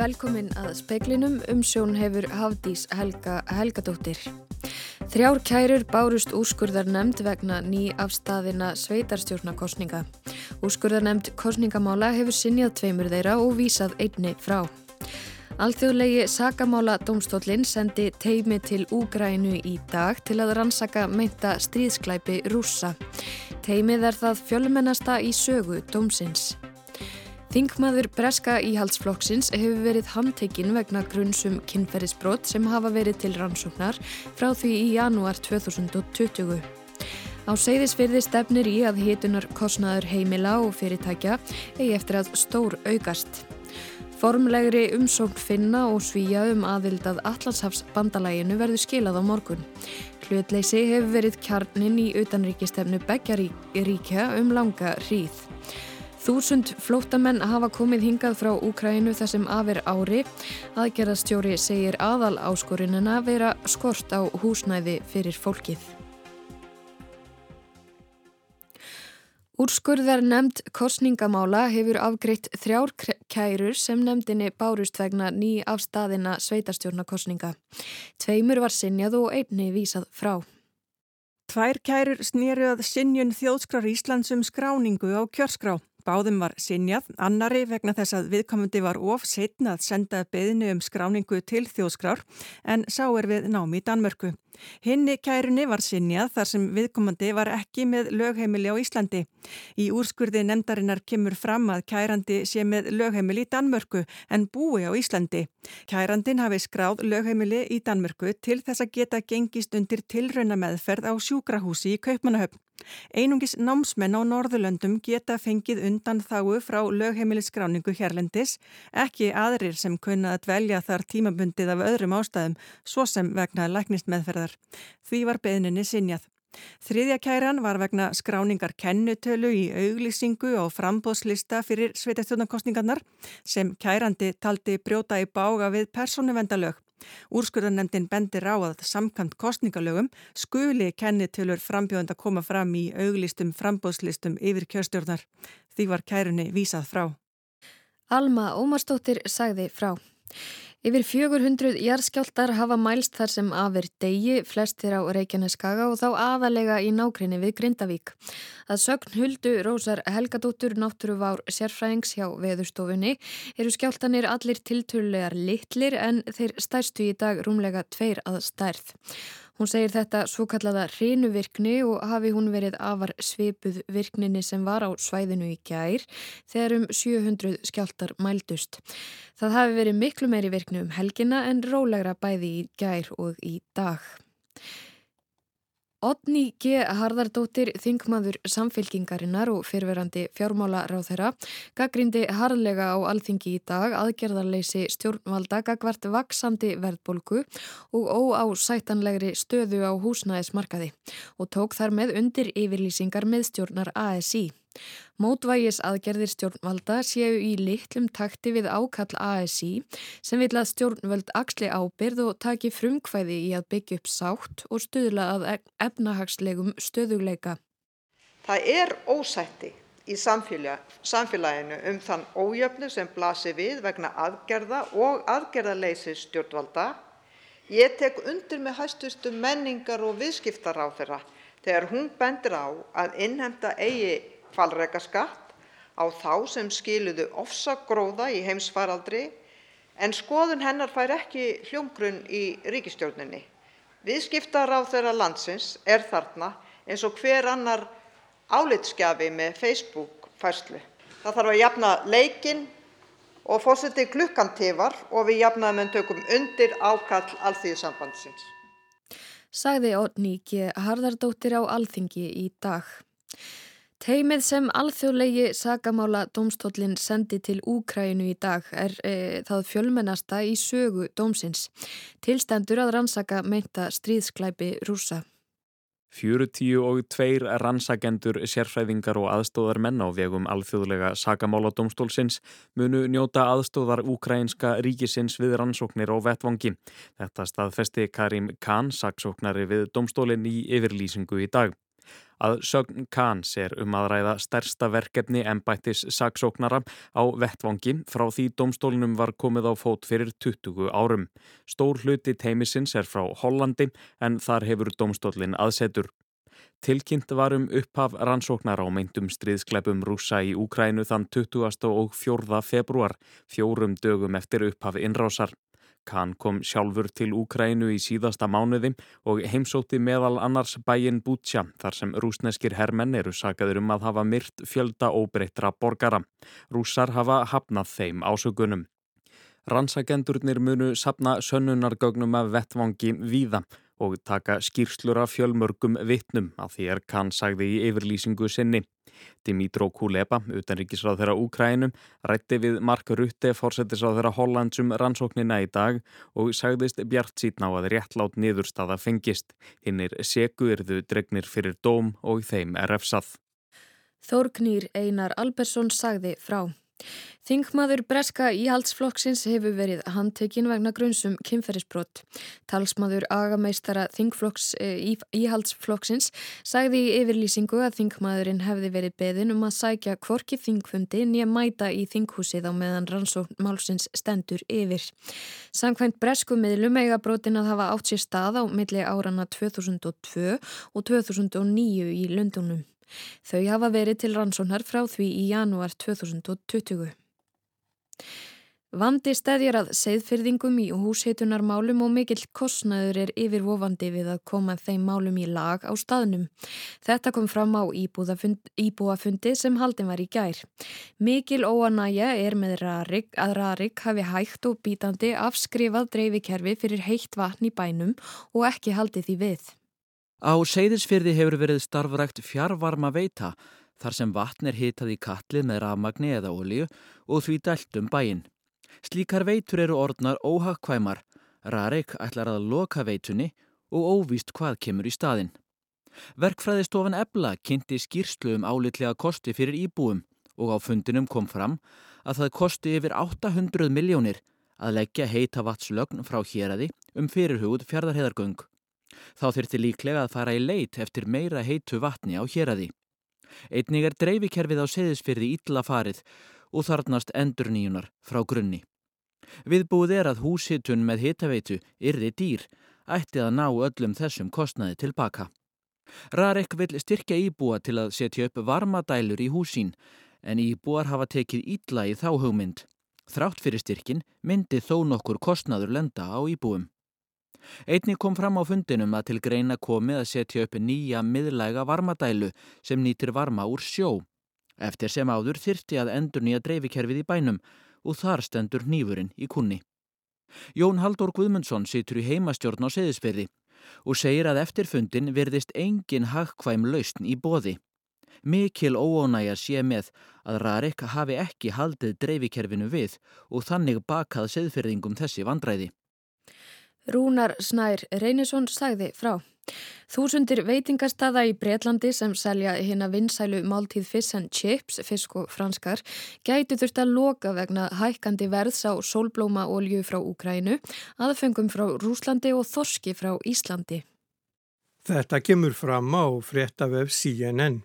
velkomin að speiklinum um sjón hefur Hafdís Helga Helgadóttir. Þrjár kærur bárust úrskurðar nefnd vegna ný afstæðina sveitarstjórnakostninga. Úrskurðar nefnd kostningamála hefur sinjað tveimur þeirra og vísað einni frá. Alþjóðlegi sakamála domstólinn sendi teimi til Úgrænu í dag til að rannsaka meinta stríðsklæpi rúsa. Teimið er það fjölmennasta í sögu domsins. Þingmaður Breska íhaldsflokksins hefur verið handtekinn vegna grunnsum kynferðisbrot sem hafa verið til rannsóknar frá því í janúar 2020. Á segðisfyrði stefnir í að hitunar kostnaður heimila og fyrirtækja eigi eftir að stór aukast. Formlegri umsókn finna og svíja um aðvild að Allandshafs bandalæginu verður skilað á morgun. Hlutleysi hefur verið kjarnin í utanríkistefnu Begjaríkja um langa hríð. Þúsund flótamenn hafa komið hingað frá Úkrænu þessum afir ári. Aðgerðastjóri segir aðal áskorunina vera skort á húsnæði fyrir fólkið. Úrskurðar nefnd kostningamála hefur afgreitt þrjár kærur sem nefndinni bárust vegna ný afstæðina sveitarstjórnakostninga. Tveimur var sinjað og einni vísað frá. Tvær kærur snýru að sinjun þjóðskrar Íslands um skráningu á kjörskrá. Báðum var sinjað, annari vegna þess að viðkomandi var of setna að senda beðinu um skráningu til þjóðskrár en sá er við námi í Danmörku. Hinni kærunni var sinjað þar sem viðkomandi var ekki með lögheimili á Íslandi. Í úrskurði nefndarinnar kemur fram að kærandi sé með lögheimili í Danmörku en búi á Íslandi. Kærandin hafi skráð lögheimili í Danmörku til þess að geta gengist undir tilrauna meðferð á sjúkrahúsi í Kaupmannahöfn. Einungis námsmenn á Norðurlöndum geta fengið undan þáu frá lögheimilisskráningu hérlendis, ekki aðrir sem kunna að dvelja þar tímabundið af öðrum ástæðum, svo sem vegna læknistmeðferðar. Því var beðninni sinjað. Þriðja kæran var vegna skráningar kennutölu í auglýsingu og frambóðslista fyrir sveitastjóðnarkostningarnar sem kærandi taldi brjóta í bága við persónuvendalög. Úrskurðarnemdin bendir á að samkant kostningalögum skuli kennitölur frambjóðand að koma fram í auglistum frambóðslistum yfir kjörstjórnar. Því var kærunni vísað frá. Alma Ómarsdóttir sagði frá. Yfir 400 jarðskjáltar hafa mælst þar sem afir degi, flestir á Reykjaneskaga og þá aðalega í nákrinni við Grindavík. Að sögn huldu Rósar Helgadóttur náttúruvár sérfræðings hjá veðurstofunni eru skjáltanir allir tiltölulegar litlir en þeir stærstu í dag rúmlega tveir að stærð. Hún segir þetta svo kallaða hrinuvirkni og hafi hún verið afar svipuð virkninni sem var á svæðinu í gær þegar um 700 skjáltar mældust. Það hafi verið miklu meiri virkni um helgina en rólegra bæði í gær og í dag. Odni G. Harðardóttir, þingmaður samfélkingarinnar og fyrverandi fjármála ráð þeirra, gaggrindi harðlega á alþingi í dag aðgerðarleysi stjórnvalda gagvart vaksandi verðbolgu og óásætanlegri stöðu á húsnæðismarkaði og tók þar með undir yfirlýsingar með stjórnar ASI. Mótvægis aðgerðir stjórnvalda séu í litlum takti við ákall ASI sem vil að stjórnvöld axli ábyrð og taki frumkvæði í að byggja upp sátt og stuðla að e- efnahagslegum stöðuleika. Það er ósætti í samfélaginu um þann ójöfnu sem blasir við vegna aðgerða og aðgerðarleysi stjórnvalda. Ég tek undir með hæstustu menningar og viðskiptaráþera þegar hún bendir á að innhemta eigi hvalrekaskatt á þá sem skiluðu ofsagróða í heimsfaraldri en skoðun hennar fær ekki hljómgrunn í ríkisstjórninni. Viðskiptaráðherra landsins er þarna eins og hver annar álitsgjafi með Facebook-færslu. Það þarf að jafna leikinn og forseti klukkan tifar og við jafnaðarmenn tökum undir ákall Alþýðusambandsins. Sagði Odni G. Harðardóttir á Alþingi í dag. Teimið sem alþjóðlegi sagamála domstólinn sendi til Úkrænu í dag er e, það fjölmennasta í sögu dómsins. Tilstendur að rannsaka meinta stríðsklæpi rúsa. 42 rannsagendur, sérfræðingar og aðstóðar menn á vegum alþjóðlega sagamála domstólsins munu njóta aðstóðar úkrænska ríkisins við rannsóknir og vettvangi. Þetta staðfesti Karim Khan, saksóknari við domstólinn í yfirlýsingu í dag. Að sögn Kahns er um að ræða stærsta verkefni ennbættis saksóknara á vettvangi frá því domstólunum var komið á fót fyrir 20 árum. Stór hluti teimisins er frá Hollandi en þar hefur domstólinn aðsetur. Tilkynnt var um upphaf rannsóknar á meintum stríðskleipum rúsa í Úkrænu þann 20. og 4. februar, fjórum dögum eftir upphaf innrásar. Kahn kom sjálfur til Úkrænu í síðasta mánuði og heimsótti meðal annars bæin Bútsja þar sem rúsneskir hermenn eru sagaður um að hafa myrt fjölda óbreyttra borgara. Rúsar hafa hafnað þeim ásökunum. Rannsakendurnir munu sapna sönnunargögnum af vettvangi víða og taka skýrslur af fjölmörgum vittnum að því er kann sagði í yfirlýsingu sinni. Dimitró Kuleba, utanríkisráð þeirra Úkrænum, rætti við Mark Rutte, fórsetisráð þeirra Hollandsum rannsóknina í dag og sagðist bjart síðan á að réttlátt niðurstaða fengist. Hinnir seku erðu dregnir fyrir dóm og þeim er efsað. Þórknýr Einar Albersson sagði frá. Þingmaður Breska Íhaldsflokksins hefur verið handtekinn vegna grunnsum kynferðisbrott. Talsmaður agameistara Þingflokks e, Íhaldsflokksins sagði í yfirlýsingu að Þingmaðurinn hefði verið beðin um að sækja kvorki Þingfundi nýja mæta í Þinghúsið á meðan rannsóknmálsins stendur yfir. Samkvæmt Bresku miðlum eiga brotin að hafa átt sér stað á milli árana 2002 og 2009 í Lundunum. Þau hafa verið til rannsóknar frá því í janúar 2020. Vandi stæðjar að segðfyrðingum í húsheitunarmálum og mikill kostnaður er yfirvofandi við að koma þeim málum í lag á staðnum. Þetta kom fram á íbúafundi sem haldin var í gær. Mikil óanæja er með Rarik að Rarik hafi hægt og bítandi afskrifað dreifikerfi fyrir heitt vatn í bænum og ekki haldið því við. Á Seyðisfyrði hefur verið starfrækt fjarvarma veita þar sem vatn er hitað í katlið með rafmagni eða ólíu og því dælt um bæin. Slíkar veitur eru orðnar óhagkvæmar, Rarik ætlar að loka veitunni og óvíst hvað kemur í staðin. Verkfræðistofan Ebla kynnti skýrslu um álitlega kosti fyrir íbúum og á fundinum kom fram að það kosti yfir 800 miljónir að leggja heita vatslögn frá héræði um fyrirhugud fjardarheðargöng. Þá þurfti líklega að fara í leit eftir meira heitu vatni á héræði. Einnig er dreifikerfið á seðisfyrði ítla farið og þarnast endurníunar frá grunni. Viðbúið er að húshitun með hitaveitu yrði dýr, ætti að ná öllum þessum kostnaði tilbaka. Rarek vil styrkja íbúa til að setja upp varmadælur í húsín, en íbúar hafa tekið ítla í þá hugmynd. Þrátt fyrir styrkin myndi þó nokkur kostnaður lenda á íbúum. Einni kom fram á fundinum að til greina komi að setja upp nýja miðlæga varmadælu sem nýtir varma úr sjó. Eftir sem áður þyrti að endur nýja dreifikerfið í bænum og þar stendur nýfurinn í kunni. Jón Haldur Guðmundsson situr í heimastjórn á seðisferði og segir að eftir fundin verðist engin hagkvæm lausn í bóði. Mikil óónægja sé með að Rarik hafi ekki haldið dreifikerfinu við og þannig bakað seðferðingum þessi vandræði. Rúnar Snær Reynisson sagði frá. Þúsundir veitingastada í Breitlandi sem selja hérna vinsælu máltíð fish and chips, fisk og franskar, gæti þurft að loka vegna hækkandi verðs á sólblómaolju frá Úkrænu, aðfengum frá Rúslandi og Þorski frá Íslandi. Þetta kemur fram á fréttavef CNN.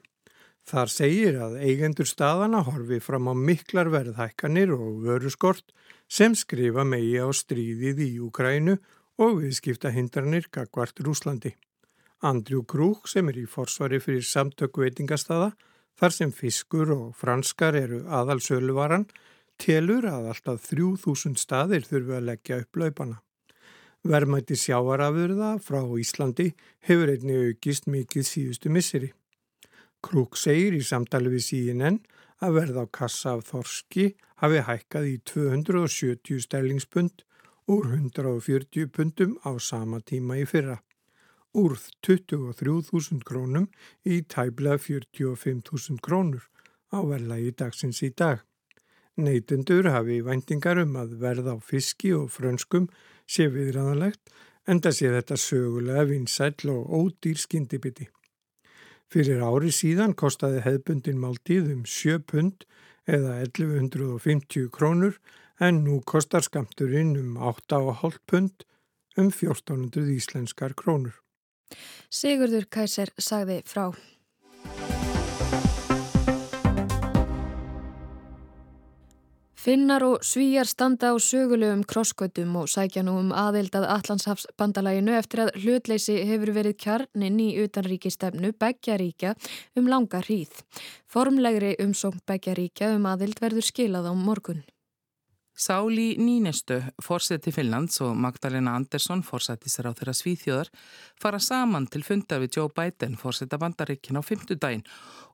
Þar segir að eigendur staðana horfi fram á miklar verðhækkanir og vöruskort sem skrifa megi á stríðið í Úkrænu og viðskipta hindranir gagvart Rúslandi. Andrew Krúk sem er í forsvari fyrir samtöku veitingastada þar sem fiskur og franskar eru aðalsöluvaran telur að alltaf 3000 staðir þurfu að leggja upp laupana. Vermætti sjáarafurða frá Íslandi hefur einni aukist mikið síðustu misseri. Krúk segir í samtali við CNN að verða á kassa af Þorski hafi hækkað í 270 stælingspund úr 140 pundum á sama tíma í fyrra, úr 23.000 krónum í tæbla 45.000 krónur á verðlagi dagsins í dag. Neytendur hafi væntingar um að verða á fiski og frönskum sé viðræðanlegt en það sé þetta sögulega vinsæll og ódýr skyndibiti. Fyrir ári síðan kostaði hefbundin máltíð um 7 pund eða 1150 krónur en nú kostar skamturinn um 8,5 pund um 1400 íslenskar krónur. Sigurdur Kæser sagði frá. Finnar og svíjar standa á sögulegum krosskautum og sækja nú um aðild að Allandshafsbandalaginu eftir að hlutleysi hefur verið kjarnin í utanríkistefnu Beggjaríkja um langa hríð. Formlegri umsókn Beggjaríkja um aðild verður skilað á morgun. Sáli Nínestu, fórseti Finnlands og Magdalena Andersson, fórseti sér á þeirra svíþjóðar, fara saman til funda við Joe Biden, fórseta bandaríkin á fymtudaginn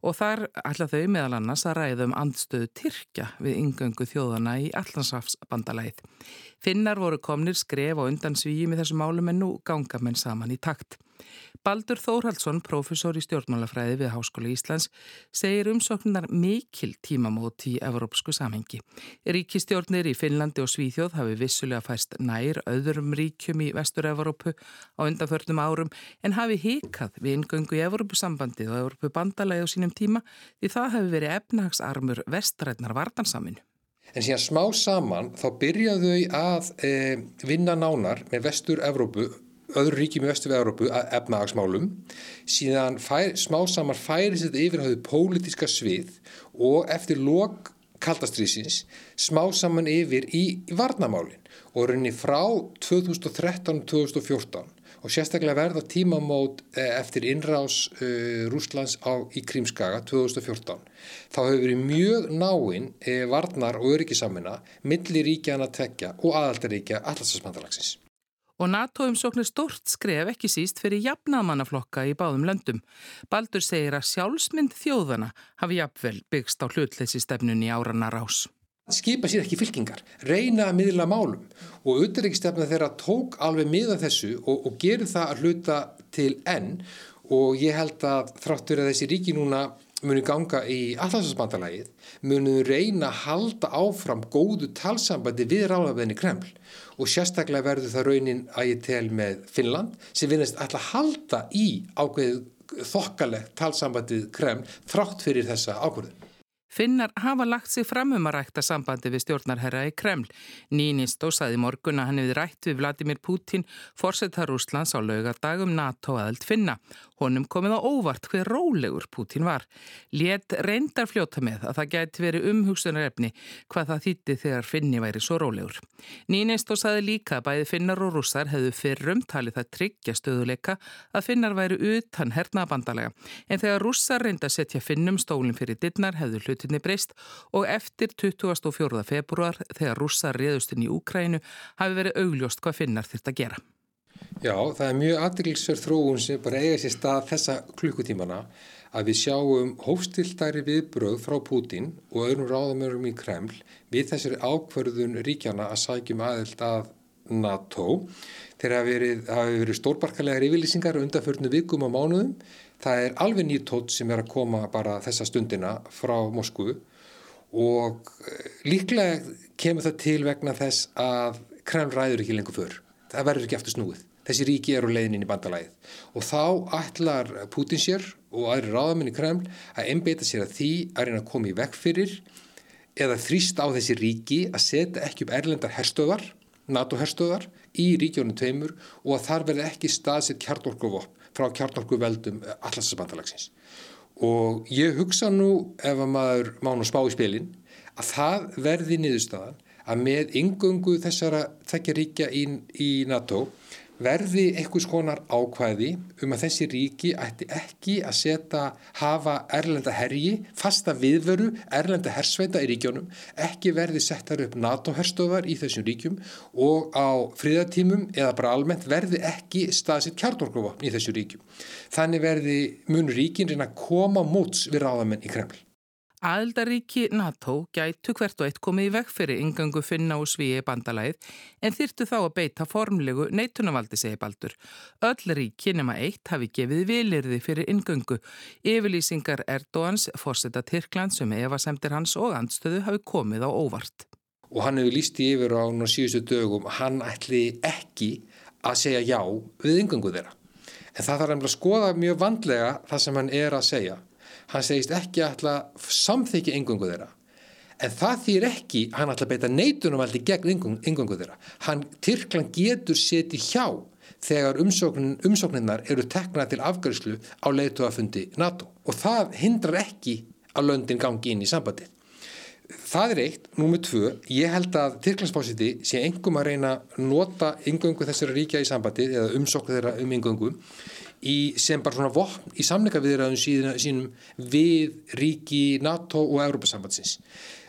og þar ætla þau meðal annars að ræða um andstöðu Tyrkja við yngöngu þjóðana í Allandsrafsbandalæð. Finnar voru komnir skref og undan svíjum í þessu málum en nú ganga menn saman í takt. Baldur Þórhaldsson, profesor í stjórnmálafræði við Háskóla Íslands, segir umsóknar mikil tímamót í evrópsku samhengi. Ríkistjórnir í Finnlandi og Svíþjóð hafi vissulega fæst nær öðrum ríkjum í Vestur-Evrópu á undanförnum árum en hafi hikað við ingöngu í Evrópusambandið og Evrópubandalagi á sínum tíma því það hafi verið efnahagsarmur vestrætnar vartansaminu. En síðan smá saman þá byrjaðu þau að e, vinna nánar með Vestur-Evrópu öðru ríkjum í vestu við Európu að efnahagsmálum. Síðan fær, smá samar færis þetta yfirhauðu pólitiska svið og eftir lok kaldastrýsins smá saman yfir í, varnamálin og rauninni frá 2013-2014 og sérstaklega verða tímamót eh, eftir innrás uh, Rúslands á, í Krímskaga 2014 þá hefur verið mjög náinn eh, varnar og öryggisamina millir ríkjana tekja og aðaldaríkja allarsasmandalagsins og NATO-umsóknir stort skref ekki síst fyrir jafnamannaflokka í báðum löndum. Baldur segir að sjálfsmynd þjóðana hafi jafnvel byggst á hlutleysi stefnun í árana rás. Skipa sér ekki fylkingar, reyna að miðla málum og auðvitaðrikstefna þeirra tók alveg miða þessu og, og gerir það að hluta til enn og ég held að þráttur að þessi ríki núna muni ganga í allarsasbandalægið, muni reyna að halda áfram góðu talsambandi við ráðabenni Kreml og sérstaklega verður það raunin að ég tel með Finnland sem vinast alltaf halda í ákveðið þokkalegt talsambandið Kreml þrátt fyrir þessa ákvörðun. Finnar hafa lagt sig fram um að rækta sambandi við stjórnarherra í Kreml. Nínist og saði morgun að hann hefði rætt við Vladimir Putin, fórsetar Úslands á laugadagum NATO aðeld Finna. Honum komið á óvart hver rólegur Putin var. Létt reyndar fljóta með að það gæti verið umhugsunarefni hvað það þýtti þegar Finni væri svo rólegur. Nínist og saði líka að bæði Finnar og rússar hefðu fyrrum talið það tryggja stöðuleika að Finnar væri utan hernabandalega. En þegar rússar reynda setja Finnum stólinn fyrir dittnar hefðu hlutinni breyst og eftir 24. februar þegar rússar réðustinn í Úkrænu hafi verið augljóst hvað Finnar þurft að gera. Já, það er mjög aðdeglisverð þróun sem bara eiga sér stað þessa klukkutímana að við sjáum hófstildæri viðbröð frá Pútin og öðrum ráðamörum í Kreml við þessari ákverðun ríkjana að sækjum aðeld að NATO. Þeir hafi verið, verið stórbarkalegar yfirlýsingar undanförnu vikum á mánuðum. Það er alveg nýtt sem er að koma bara þessa stundina frá Moskvu og eh, líklega kemur það til vegna þess að Kreml ræður ekki lengur fyrr. Það verður ekki aftur snúið þessi ríki eru leiðin í bandalæðið og þá ætlar Putin sér og aðri ráðamenni Kreml að einbeita sér að því að reyna að koma í vekk fyrir eða þrýst á þessi ríki að setja ekki upp erlendar herstöðar, NATO-herstöðar í ríkjónum tveimur og að þar verði ekki staðsitt kjarnorkuvopp frá kjarnorkuveldum allarsabandalagsins. Og ég hugsa nú ef að maður mánu spá í spilin að það verði niðurstaðan að með yngöngu þessara þekkja ríkja í, í NATO verði einhvers konar ákvæði um að þessi ríki ætti ekki að setja, hafa erlenda herji, fasta viðveru, erlenda hersveita í ríkjónum, ekki verði settar upp NATO-herstöðar í þessum ríkjum og á fríðartímum eða bara almennt verði ekki staðsitt kjartorkuvapn í þessum ríkjum. Þannig verði mun ríkin reyna að koma móts við ráðamenn í Kreml. Aðildaríki NATO gætu hvert og eitt komið í veg fyrir yngangu finna og svíi bandalæð en þyrtu þá að beita formlegu neitunavaldi segi baldur. Öll ríki nema eitt hafi gefið vilirði fyrir yngangu. Yfirlýsingar Erdóans, fórseta Tyrkland sem Eva semtir hans og andstöðu hafi komið á óvart. Og hann hefur líst í yfir á síðustu dögum, hann ætli ekki að segja já við yngangu þeirra. En það þarf að skoða mjög vandlega það sem hann er að segja hann segist ekki að samþykja engungu þeirra. En það þýr ekki hann ætla að beita neitunum aldrei gegn engungu þeirra. Hann Tyrkland getur setið hjá þegar umsóknin, umsókninnar eru teknað til afgjörslu á leiðtóafundi NATO. Og það hindrar ekki að löndin gangi inn í sambandið. Það er eitt, númið tvö, ég held að Tyrklandsbásiti sé engum að reyna nota yngöngu þessara ríkja í sambandi eða umsokku þeirra um yngöngu í, sem bara svona vopn í samlingaviðræðum sínum við ríki NATO og Európa-sambandsins.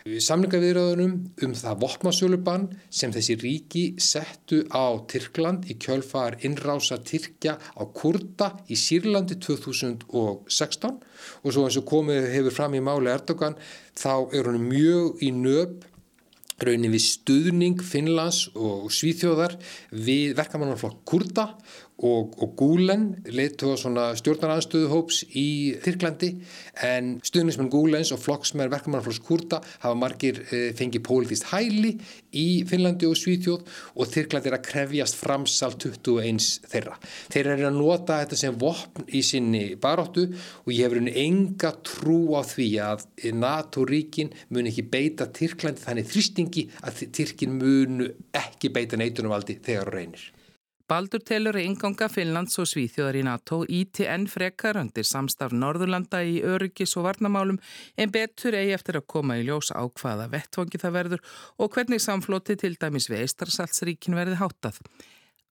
Samlingaviðræðunum um það vopmasölubann sem þessi ríki settu á Tyrkland í kjölfar innrása Tyrkja á Kurda í Sýrlandi 2016 og svo eins og komið hefur fram í máli Erdogan þá er hann mjög í nöp raunin við stuðning Finnlands og Svíþjóðar við verkamannarflokk Kurda og, og Gulen leitu á svona stjórnaranstöðuhóps í Tyrklandi en stuðnismenn Gulens og flokksmenn verkamannarflokks Kurda hafa margir e, fengið pólitist hæli í Finnlandi og Svíþjóð og Tyrklandi er að krefjast framsal 21 þeirra. Þeir eru að nota þetta sem vopn í sinni baróttu og ég hefur enga trú á því að NATO-ríkin mun ekki beita Tyrklandi þannig þrýstingi að Tyrkin munu ekki beita neitunumvaldi þegar reynir. Baldur telur að inganga Finnlands og Svíþjóðar í NATO íti enn frekar undir samstaf Norðurlanda í öryggis og varnamálum en betur eigi eftir að koma í ljós á hvaða vettvangi það verður og hvernig samflóti til dæmis við Eistarsaltsríkin verði hátað.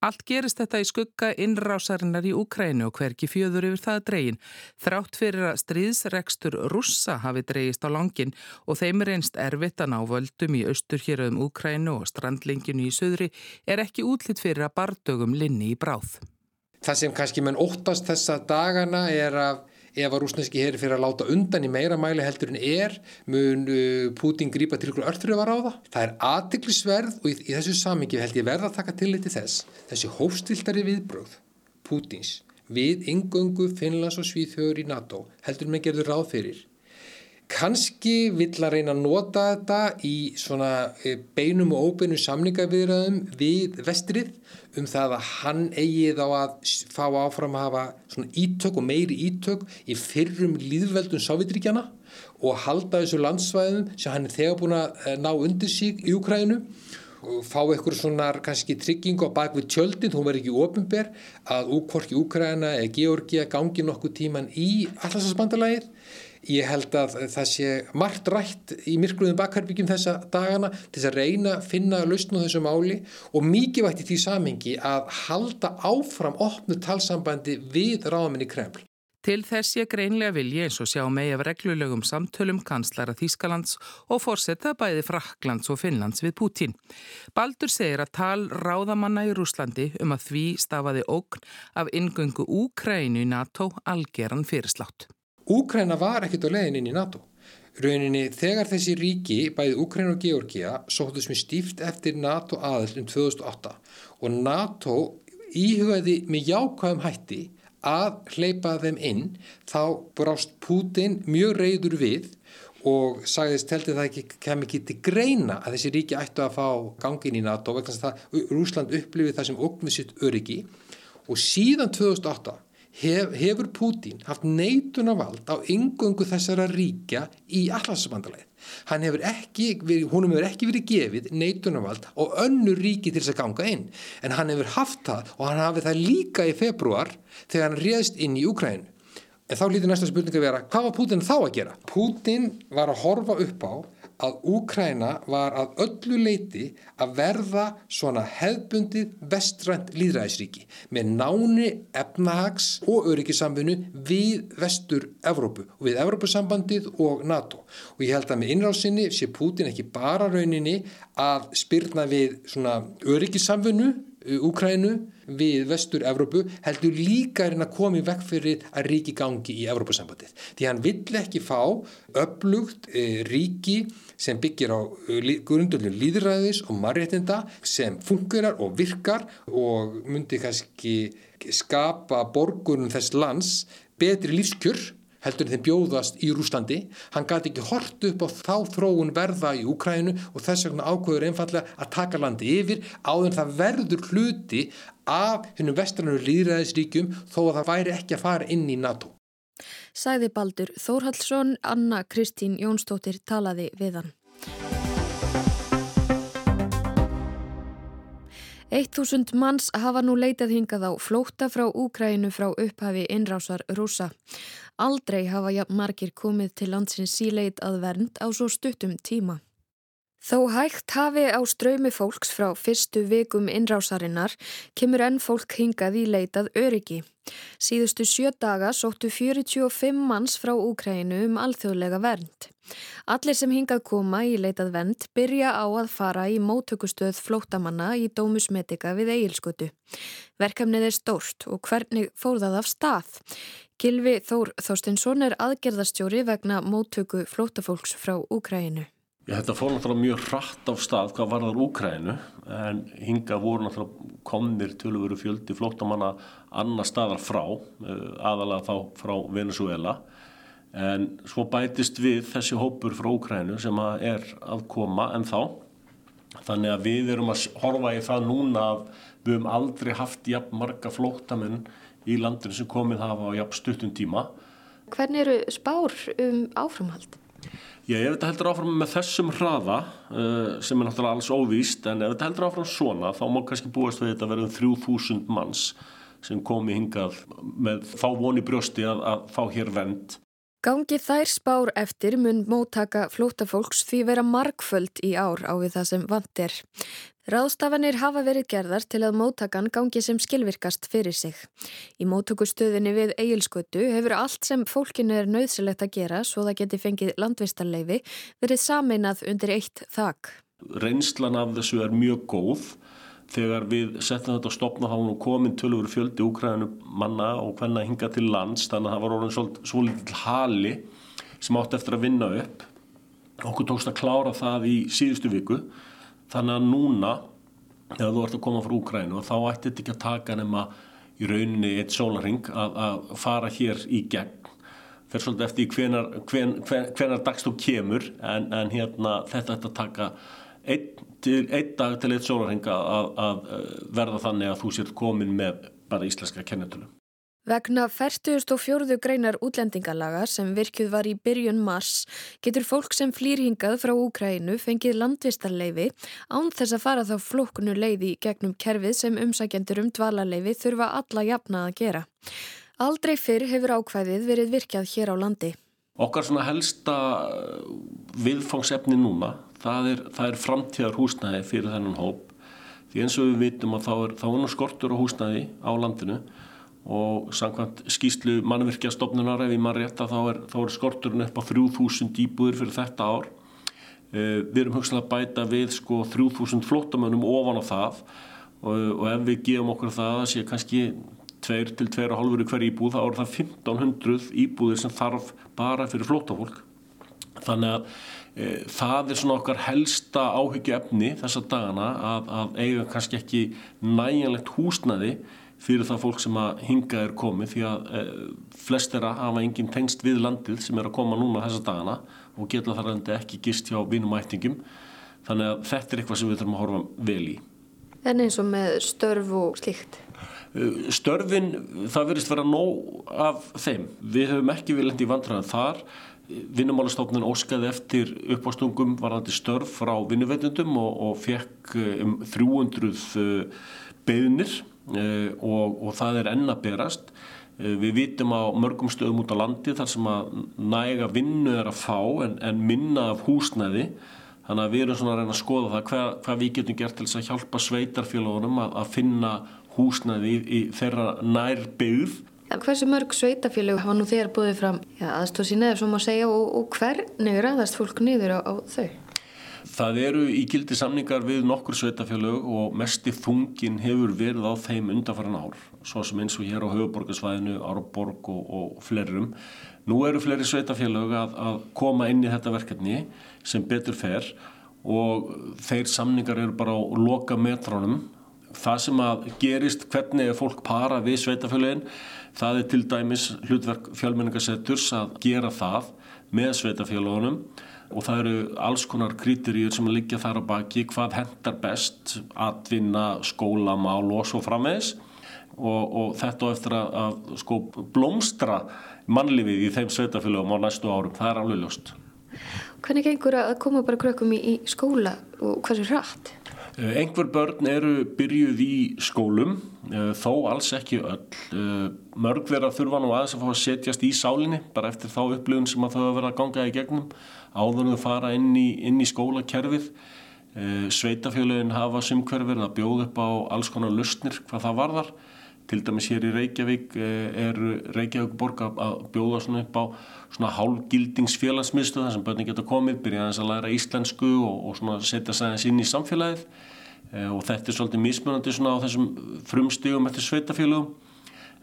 Allt gerist þetta í skugga innrásarinnar í Úkrænu og hverki fjöður yfir það dregin. Þrátt fyrir að stríðsrekstur russa hafi dregist á langin og þeim er einst erfitt að ná völdum í austur hér um Úkrænu og strandlinginu í söðri er ekki útlitt fyrir að bardögum linni í bráð. Það sem kannski menn óttast þessa dagana er að ef að rúsneski heri fyrir að láta undan í meira mæli heldur en er mun uh, Putin grípa til ykkur örþröfar á það. Það er aðtiklisverð og í, í þessu samingi held ég verða að taka til þetta þess. Þessi hófstiltari viðbröð Putins við yngöngu Finnlands og Svíþjóður í NATO heldur með gerður ráð fyrir Kanski vill að reyna að nota þetta í svona e, beinum og óbeinum samningaviðraðum við vestrið um það að hann eigið á að fá áfram að hafa svona ítök og meiri ítök í fyrrum líðveldum Sávidríkjana og halda þessu landsvæðum sem hann er þegar búin að e, ná undir sig í Ukrænu og fá eitthvað svona kannski trygging á bakvið tjöldin, hún verður ekki ofinber að úkvorki Ukræna eða Georgia gangi nokkuð tíman í allarsasbandalagið Ég held að það sé margt rætt í myrkluðum bakherbyggjum þessa dagana til þess að reyna að finna lausn á þessu máli og mikið vægt í því samengi að halda áfram opnu talsambandi við ráðamenni Kreml. Til þess ég greinlega vilji eins og sjá megi af reglulegum samtölum kanslara Þýskalands og fórsetta bæði Fraklands og Finnlands við Pútín. Baldur segir að tal ráðamanna í Rúslandi um að því stafaði ógn af ingöngu Úkrænu í NATO algeran fyrirslátt. Úkræna var ekkert á leiðin inn í NATO. Rauninni þegar þessi ríki, bæði Úkræna og Georgia, sóttus með stíft eftir NATO aðall um 2008 og NATO íhugaði með jákvæðum hætti að hleypa þeim inn, þá brást Putin mjög reyður við og sagðist heldur það ekki kem ekki til greina að þessi ríki ættu að fá gangin í NATO vegna þess að Rúsland upplifið það sem oknum sitt öryggi og síðan 2008 hef, hefur Pútín haft neitunavald á yngöngu þessara ríkja í allarsbandalegið. Hann hefur ekki, húnum hefur ekki verið gefið neitunavald og önnur ríki til þess að ganga inn. En hann hefur haft það og hann hafið það líka í februar þegar hann réðst inn í Ukrænu. En þá lítur næsta spurninga vera, hvað var Pútín þá að gera? Pútín var að horfa upp á að Úkræna var að öllu leiti að verða svona hefbundið vestrænt líðræðisríki með náni efnahags og öryggisamfunnu við vestur Evrópu og við Evrópusambandið og NATO. Og ég held að með innrásinni sé Pútin ekki bara rauninni að spyrna við svona öryggisamfunnu Úkrænu við vestur Evrópu heldur líka er hann að koma í vekk fyrir að ríki gangi í Evrópusambandið. Því hann vill ekki fá upplugt e, ríki sem byggir á e, grundullin líðræðis og marréttinda sem fungerar og virkar og myndi kannski skapa borgunum þess lands betri lífskjör heldur þeim bjóðast í Rúslandi. Hann gæti ekki hort upp á þá þróun verða í Úkrænu og þess vegna ákveður einfallega að taka landi yfir áður það verður hluti af hennum vestrannu líðræðisríkjum þó að það væri ekki að fara inn í NATO. Sæði Baldur Þórhaldsson, Anna Kristín Jónsdóttir talaði við hann. 1000 manns hafa nú leitað hingað á flóta frá Úkrænu frá upphafi innrásar rúsa. Aldrei hafa margir komið til landsins síleit að vernd á svo stuttum tíma. Þó hægt hafi á ströymi fólks frá fyrstu vikum innrásarinnar kemur enn fólk hingað í leitað öryggi. Síðustu sjö daga sóttu 45 manns frá Úkrænu um alþjóðlega vernd. Allir sem hingað koma í leitað vernd byrja á að fara í móttökustöð flótamanna í Dómusmetika við Egilskutu. Verkefnið er stórt og hvernig fór það af stað? Gilvi Þór Þorstinsson er aðgerðastjóri vegna móttöku flótafólks frá Úkrænu. Já, þetta fór náttúrulega mjög hratt af stað hvað varðar Úkrænu en hinga voru náttúrulega komnir vera fjöldi flóttamanna annar staðar frá, eh, aðalega þá frá Venezuela en svo bætist við þessi hópur frá Úkrænu sem að er að koma en þá þannig að við erum að horfa í það núna að við hefum aldrei haft jafn marga flóttamenn í landinu sem komið hafa á jafn stuttum tíma. Hvernig eru spár um áframhald? Já, ef þetta heldur áfram með þessum hraða uh, sem er náttúrulega alls óvíst en ef þetta heldur áfram svona þá má kannski búast við þetta að verða 3000 manns sem komi hingað með þá voni brjósti að, að fá hér vend. Gangi þær spár eftir mun móttaka flótafólks því vera markföld í ár á við það sem vant er. Ráðstafanir hafa verið gerðar til að móttakan gangi sem skilvirkast fyrir sig. Í móttökustöðinni við eigilskötu hefur allt sem fólkinu er nöðsilegt að gera svo það geti fengið landvistarleifi verið sameinað undir eitt þak. Reynslan af þessu er mjög góð. Þegar við setjum þetta að stopna þá nú komin tölur fjöldi úkræðinu manna og hvenna hinga til lands þannig að það var orðin svo litil hali sem átti eftir að vinna upp. Okkur tókst að klára það í síðustu viku þannig að núna þegar þú ert að koma frá Úkrænu og þá ætti þetta ekki að taka nema í rauninni eitt sólaring að, að fara hér í gegn fyrir svolítið eftir hvenar, hven, hven, hvenar dags þú kemur en, en hérna þetta ætti að taka einn, dag til eitt sólaring að, að verða þannig að þú sér komin með bara íslenska kennetölu. Vegna 44. greinar útlendingalaga sem virkjuð var í byrjun mars getur fólk sem flýr hingað frá Úkrænu fengið landvistarleifi án þess að fara þá flokkunu leiði gegnum kerfið sem umsækjendur um dvalarleifi þurfa alla jafna að gera. Aldrei fyrr hefur ákvæðið verið virkjað hér á landi. Okkar svona helsta viðfangsefni núna, það er, er framtíðar húsnæði fyrir þennan hóp. Því eins og við vitum að þá er, þá er nú skortur á húsnæði á landinu og samkvæmt skýslu mannverkjastofnunar ef ég maður rétt að þá er, er skorturinn upp á 3000 íbúður fyrir þetta ár. Uh, við erum hugsalega að bæta við sko 3000 flottamönnum ofan á það. Og, og ef við gefum okkur það að sé kannski 2 til 2,5 hver íbúð þá er það 1500 íbúðir sem þarf bara fyrir flottafólk þannig að það er svona okkar helsta áhyggju efni þessa dagana að, að eiga kannski ekki næjanlegt húsnaði fyrir það fólk sem að hinga er komið því að e, flestera hafa enginn tengst við landið sem er að koma núna þessa dagana og geta þar enda ekki gist hjá vinumættingum þannig að þetta er eitthvað sem við þurfum að horfa vel í. En eins og með störf og slíkt? Eh, störfin, það verist vera nóg af þeim. Við höfum ekki viljandi vandræðan þar. Vinnumálastofnun óskaði eftir uppástungum varðandi störf frá vinnuveitundum og, og fekk eh, um 300 beðnir Eh, og, og það er enna berast. Eh, við vitum á mörgum stöðum út á landi þar sem að næga vinnu er að fá en, en minna af húsnæði. Þannig að við erum svona að reyna að skoða það hvað, hvað við getum gert til þess að hjálpa sveitarfélagunum að, að finna húsnæði í, í þeirra nær byggð Hversu mörg sveitafélög hafa nú þér búið fram aðstóð sína eða svo má segja og, og hvernig ræðast fólk niður á, á þau? Það eru í gildi samningar við nokkur sveitafélög og mesti þungin hefur verið á þeim undanfæran ár, svo sem eins og hér á höfuborgarsvæðinu, Árborg og, og flerum. Nú eru fleiri sveitafélög að, að koma inn í þetta verkefni sem betur fer og þeir samningar eru bara á loka metrónum. Það sem að gerist hvernig er fólk para við sveitafélögin, það er til dæmis hlutverk fjölmenningasetturs að gera það með sveitafélögunum og það eru alls konar krítiríur sem liggja þar á baki hvað hendar best, atvinna, skólamál og svo framvegs og, og þetta og eftir að, að sko, blómstra mannlifið í þeim sveitafélagum á næstu árum, það er alveg ljóst. Hvernig gengur að koma bara krökkum í, í skóla og hversu rætt? Eh, einhver börn eru byrjuð í skólum, eh, þó alls ekki öll. Eh, mörg vera þurfa nú aðeins að fá að setjast í sálinni bara eftir þá upplifun sem að þau verið að ganga í gegnum áður en þau fara inn í, inn í skólakerfið. Sveitafjöluðin hafa sumkverfið að bjóða upp á alls konar lustnir hvað það varðar til dæmis hér í Reykjavík eh, er Reykjavík borg að bjóða svona upp á svona hálgildingsfélagsmiðstöð þar sem börnir geta komið, byrja að læra íslensku og, og svona setja sæðins inn í samfélagið e, og þetta er svolítið mismunandi svona á þessum frumstígum eftir sveitafélagum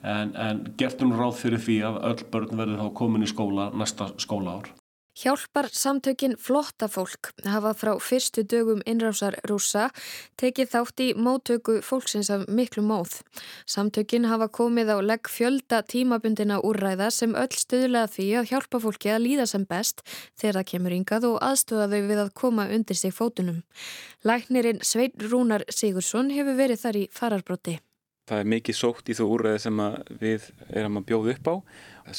en, en gertum ráð fyrir því að öll börn verður þá komin í skóla næsta skóla ár. Hjálpar samtökin Flottafólk hafa frá fyrstu dögum innrásar rúsa tekið þátt í mótöku fólksins af miklu móð. Samtökin hafa komið á legg fjölda tímabundina úrræða sem öll stuðlega því að hjálpa fólki að líða sem best þegar það kemur yngað og aðstöða þau við að koma undir sig fótunum. Læknirinn Sveit Rúnar Sigursson hefur verið þar í fararbróti. Það er mikið sótt í þú úrræði sem við erum að bjóða upp á.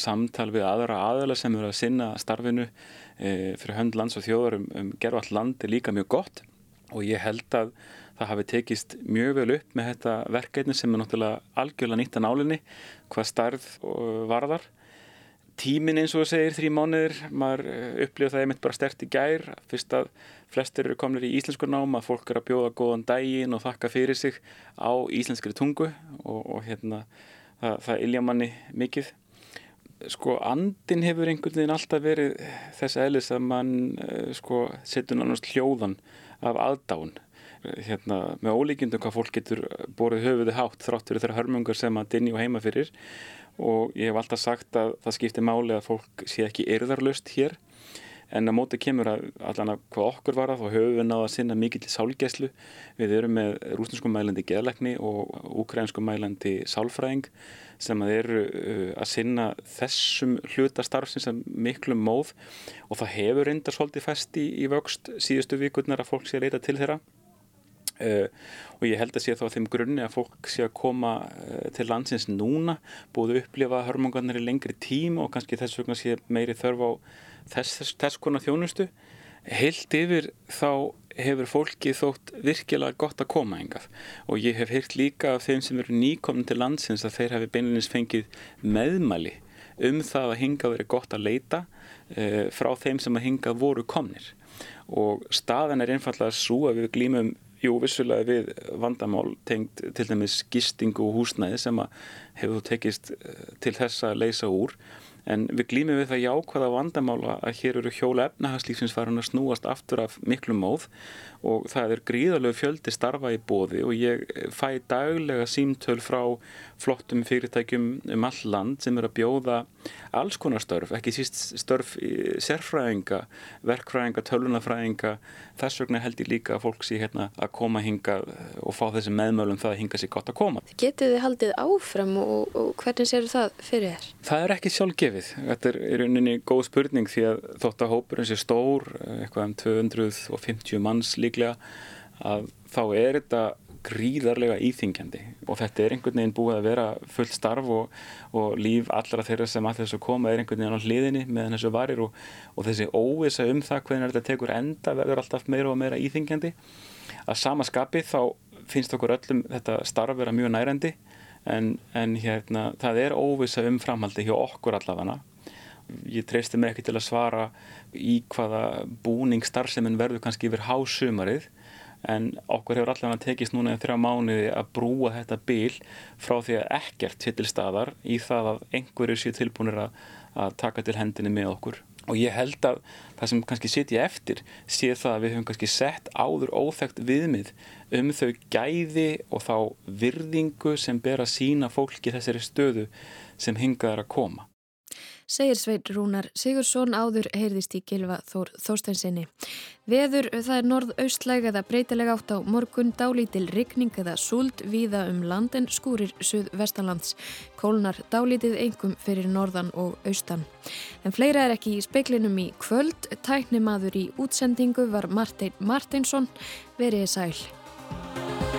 Samtal við aðra aðala sem eru að sinna starfinu e, fyrir hönd lands og þjóðar um, um gerðvall land er líka mjög gott. Og ég held að það hafi tekist mjög vel upp með þetta verkefni sem er náttúrulega algjörlega nýtt að nálinni hvað starf varðar tímin eins og það segir þrjí mánuðir maður e, upplifa það einmitt bara stert í gær fyrst að flestir eru komnir í íslensku náma fólk er að bjóða góðan dægin og þakka fyrir sig á íslenskri tungu og, og hérna það, það ilja manni mikið. Sko andin hefur einhvern veginn alltaf verið þess aðlis að mann uh, sko setur náttúrulega hljóðan af aðdáun. Hérna með ólíkjundum hvað fólk getur borðið höfuði hátt þrátt fyrir þeirra hörmungar sem að dinni og heima fyrir og ég hef alltaf sagt að það skiptir máli að fólk sé ekki erðarlust hér. En á móti kemur að allan að hvað okkur var að þá höfum við náða að sinna mikið til sálgæslu. Við erum með rúsnesku mælandi geðleikni og ukrainsku mælandi sálfræðing sem að eru uh, að sinna þessum hlutastarfsins sem miklu móð. Og það hefur reyndar svolítið fest í, í vöxt síðustu vikurnar að fólk sé að leita til þeirra og ég held að sé þá að þeim grunni að fólk sé að koma uh, til landsins núna, búið að upplifa hörmungarnir í lengri tím og kannski þess vegna sé meiri þörf á þess, þess, þess konar þjónustu. Heilt yfir þá hefur fólki þótt virkilega gott að koma engað og ég hef heyrt líka af þeim sem eru nýkominn til landsins að þeir hefur beinleins fengið meðmæli um það að hingað verið gott að leita uh, frá þeim sem að hingað voru komnir. Og staðan er einfallega svo að við glýmum Jú, vissulega við vandamál tengt til dæmis gistingu og húsnæði sem að hefur tekist eh, til þess að leysa úr. En við glýmum við það jákvæða vandamála að hér eru hjóla efnahagslífsins farin að snúast aftur af miklu móð og það er gríðalög fjöldi starfa í bóði og ég fæ daglega símtöl frá flottum fyrirtækjum um all land sem er að bjóða alls konar störf, ekki síst störf sérfræðinga, verkfræðinga, tölunafræðinga. Þess vegna held ég líka að fólk sé hérna að koma hinga og fá þessi meðmölum það að hinga sér gott að koma. Getið þið haldið áfram og, og hvernig séu það fyrir þér? Það er ekki sjálfgefið. Þetta er í rauninni góð spurning því að þótt að hópurinn sé stór, eitthvað um 250 manns líklega, að þá er þetta gríðarlega íþingjandi og þetta er einhvern veginn búið að vera fullt starf og, og líf allra þeirra sem allir þessu koma er einhvern veginn á hliðinni meðan þessu varir og, og þessi óvisa um það hvernig þetta tekur enda verður alltaf meira og meira íþingjandi að sama skapi þá finnst okkur öllum þetta starf vera mjög nærandi en, en hérna það er óvisa um framhaldi hjá okkur allavega ég treysti mig ekki til að svara í hvaða búning starfseminn verður kannski yfir hásumarið en okkur hefur allavega tekist núna þrjá mánuði að brúa þetta bíl frá því að ekkert sé til staðar í það að einhverju sé tilbúinir að, að taka til hendinni með okkur. Og ég held að það sem kannski sitja eftir sé það að við höfum kannski sett áður óþægt viðmið um þau gæði og þá virðingu sem ber að sína fólki þessari stöðu sem hingaðar að koma segir Sveit Rúnar Sigursson áður heyrðist í Gilva Þór Þórsteinsinni. Veður það er norð-austlæg eða breytileg átt á morgun dálítil rigning eða súld víða um land en skúrir suð-vestanlands. Kólnar dálítið engum fyrir norðan og austan. En fleira er ekki í speiklinum í kvöld. Tæknimaður í útsendingu var Martin Martinsson. Verið sæl.